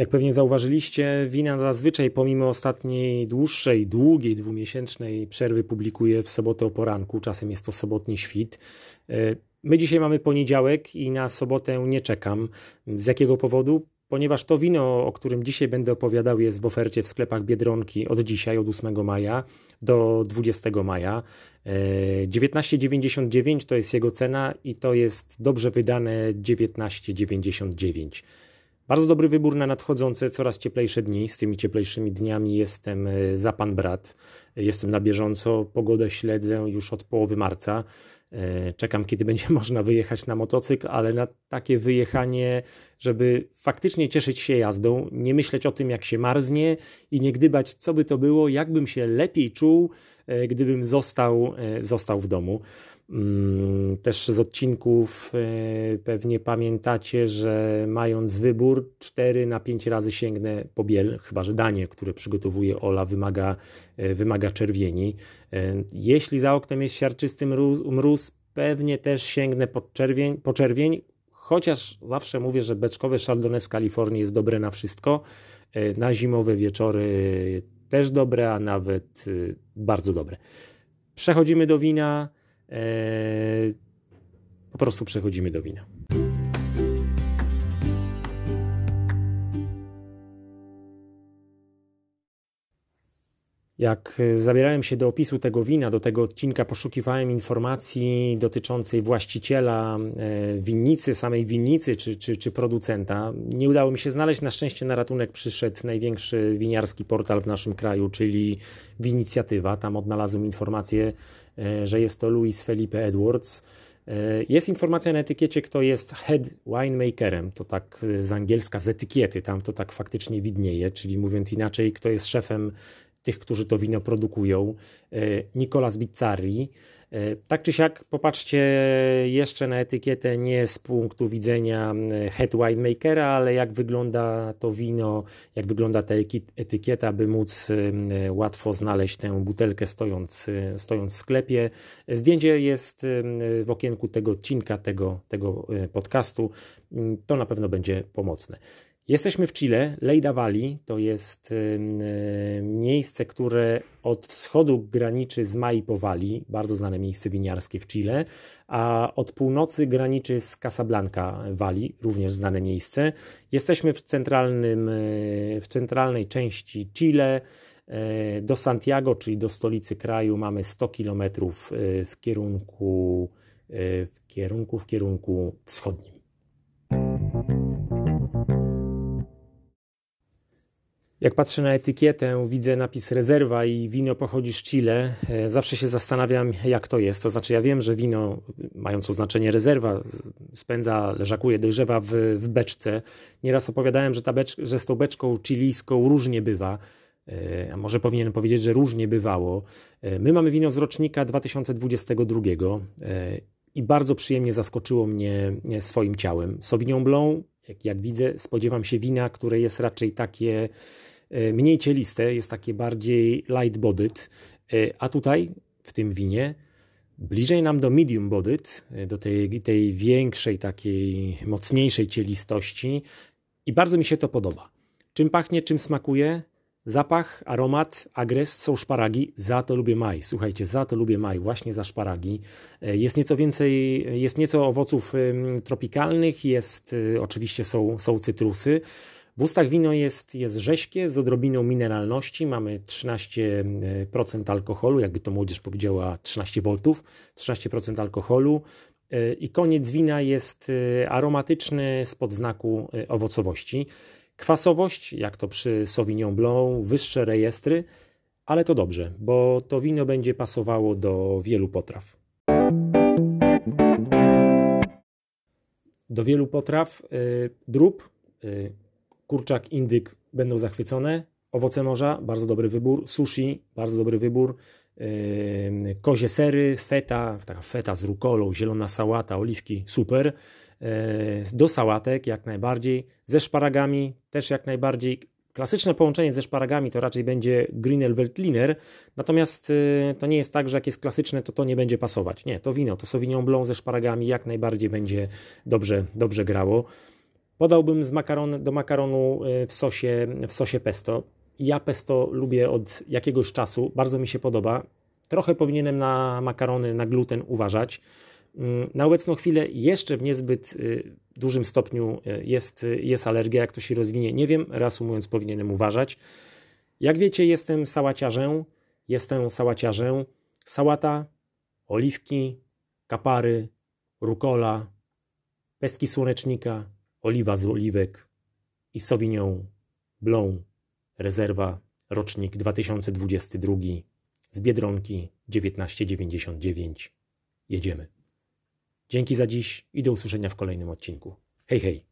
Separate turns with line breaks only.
Jak pewnie zauważyliście, wina zazwyczaj pomimo ostatniej dłuższej, długiej, dwumiesięcznej przerwy publikuję w sobotę o poranku. Czasem jest to sobotni świt. E, my dzisiaj mamy poniedziałek i na sobotę nie czekam. Z jakiego powodu? Ponieważ to wino, o którym dzisiaj będę opowiadał, jest w ofercie w sklepach Biedronki od dzisiaj, od 8 maja do 20 maja. 19,99 e, to jest jego cena i to jest dobrze wydane 19,99. Bardzo dobry wybór na nadchodzące, coraz cieplejsze dni. Z tymi cieplejszymi dniami jestem e, za pan brat. Jestem na bieżąco. Pogodę śledzę już od połowy marca. E, czekam, kiedy będzie można wyjechać na motocykl, ale na takie wyjechanie, żeby faktycznie cieszyć się jazdą, nie myśleć o tym, jak się marznie i nie gdybać, co by to było, jakbym się lepiej czuł, gdybym został, został w domu. Mm, też z odcinków e, pewnie pamiętacie, że mając wybór 4 na 5 razy sięgnę po biel, chyba że danie, które przygotowuje Ola wymaga, e, wymaga czerwieni. E, jeśli za oknem jest siarczysty mróz, pewnie też sięgnę po czerwień, po czerwień, chociaż zawsze mówię, że beczkowe Chardonnay z Kalifornii jest dobre na wszystko. Na zimowe wieczory też dobre, a nawet bardzo dobre. Przechodzimy do wina. Eee, po prostu przechodzimy do wina. Jak zabierałem się do opisu tego wina, do tego odcinka, poszukiwałem informacji dotyczącej właściciela e, winnicy, samej winnicy czy, czy, czy producenta. Nie udało mi się znaleźć. Na szczęście na ratunek przyszedł największy winiarski portal w naszym kraju, czyli Winicjatywa. Tam odnalazłem informację E, że jest to Louis Felipe Edwards. E, jest informacja na etykiecie, kto jest head winemakerem, to tak z angielska z etykiety, tam to tak faktycznie widnieje, czyli mówiąc inaczej, kto jest szefem tych, którzy to wino produkują. E, Nicolas Bizzarri, E, tak czy siak, popatrzcie jeszcze na etykietę nie z punktu widzenia head winemakera, ale jak wygląda to wino, jak wygląda ta etykieta, by móc e, łatwo znaleźć tę butelkę stojąc, stojąc w sklepie. Zdjęcie jest w okienku tego odcinka, tego, tego podcastu. Mm, to na pewno będzie pomocne. Jesteśmy w Chile. Leyda Valley to jest miejsce, które od wschodu graniczy z Maipo bardzo znane miejsce winiarskie w Chile, a od północy graniczy z Casablanca Valley, również znane miejsce. Jesteśmy w, centralnym, e, w centralnej części Chile. E, do Santiago, czyli do stolicy kraju, mamy 100 km e, w kierunku, w kierunku, w kierunku wschodnim. Jak patrzę na etykietę, widzę napis rezerwa i wino pochodzi z Chile. E, zawsze się zastanawiam, jak to jest. To znaczy, ja wiem, że wino, mając oznaczenie rezerwa, spędza, leżakuje, dojrzewa w, w beczce. Nieraz opowiadałem, że, ta becz, że z tą beczką chilijską różnie bywa. E, a może powinienem powiedzieć, że różnie bywało. E, my mamy wino z rocznika 2022 i bardzo przyjemnie zaskoczyło mnie swoim ciałem. Sauvignon Blanc, jak, jak widzę, spodziewam się wina, które jest raczej takie mniej cieliste, jest takie bardziej light bodied, e, a tutaj w tym winie bliżej nam do medium bodied, e, do tej, tej większej, takiej mocniejszej cielistości i bardzo mi się to podoba. Czym pachnie, czym smakuje? Zapach, aromat, agres są szparagi, za to lubię maj. Słuchajcie, za to lubię maj, właśnie za szparagi. Jest nieco więcej, jest nieco owoców tropikalnych, jest, oczywiście są, są cytrusy. W ustach wino jest, jest rześkie z odrobiną mineralności. Mamy 13% alkoholu, jakby to młodzież powiedziała 13 V, 13% alkoholu. E, I koniec wina jest e, aromatyczny spod znaku e, owocowości. Kwasowość, jak to przy Sauvignon Blanc, wyższe rejestry, ale to dobrze, bo to wino będzie pasowało do wielu potraw. Do wielu potraw drób kurczak, indyk będą zachwycone. Owoce morza, bardzo dobry wybór. Sushi, bardzo dobry wybór. Yy, kozie sery, feta, taka feta z rukolą, zielona sałata, oliwki, super. Yy, do sałatek jak najbardziej. Ze szparagami też jak najbardziej. Klasyczne połączenie ze szparagami to raczej będzie Greenel Veltliner, natomiast yy, to nie jest tak, że jak jest klasyczne, to to nie będzie pasować. Nie, to wino, to Sauvignon Blanc ze szparagami jak najbardziej będzie dobrze, dobrze grało. Podałbym z makaron, do makaronu y, w sosie, w sosie pesto. Ja pesto lubię od jakiegoś czasu, bardzo mi się podoba. Trochę powinienem na makarony, na gluten uważać. Mm, na obecną chwilę jeszcze w niezbyt y, dużym stopniu y, jest, jest alergia. Jak to się rozwinie, nie wiem. Reasumując, powinienem uważać. Jak wiecie, jestem sałaciarzem. Jestem sałaciarzem. Sałata, oliwki, kapary, rukola, pestki słonecznika, oliwa z oliwek i Sauvignon Blanc, rezerwa, rocznik 2022, z Biedronki 1999. Jedziemy. Dzięki za dziś i do usłyszenia w kolejnym odcinku. Hej, hej!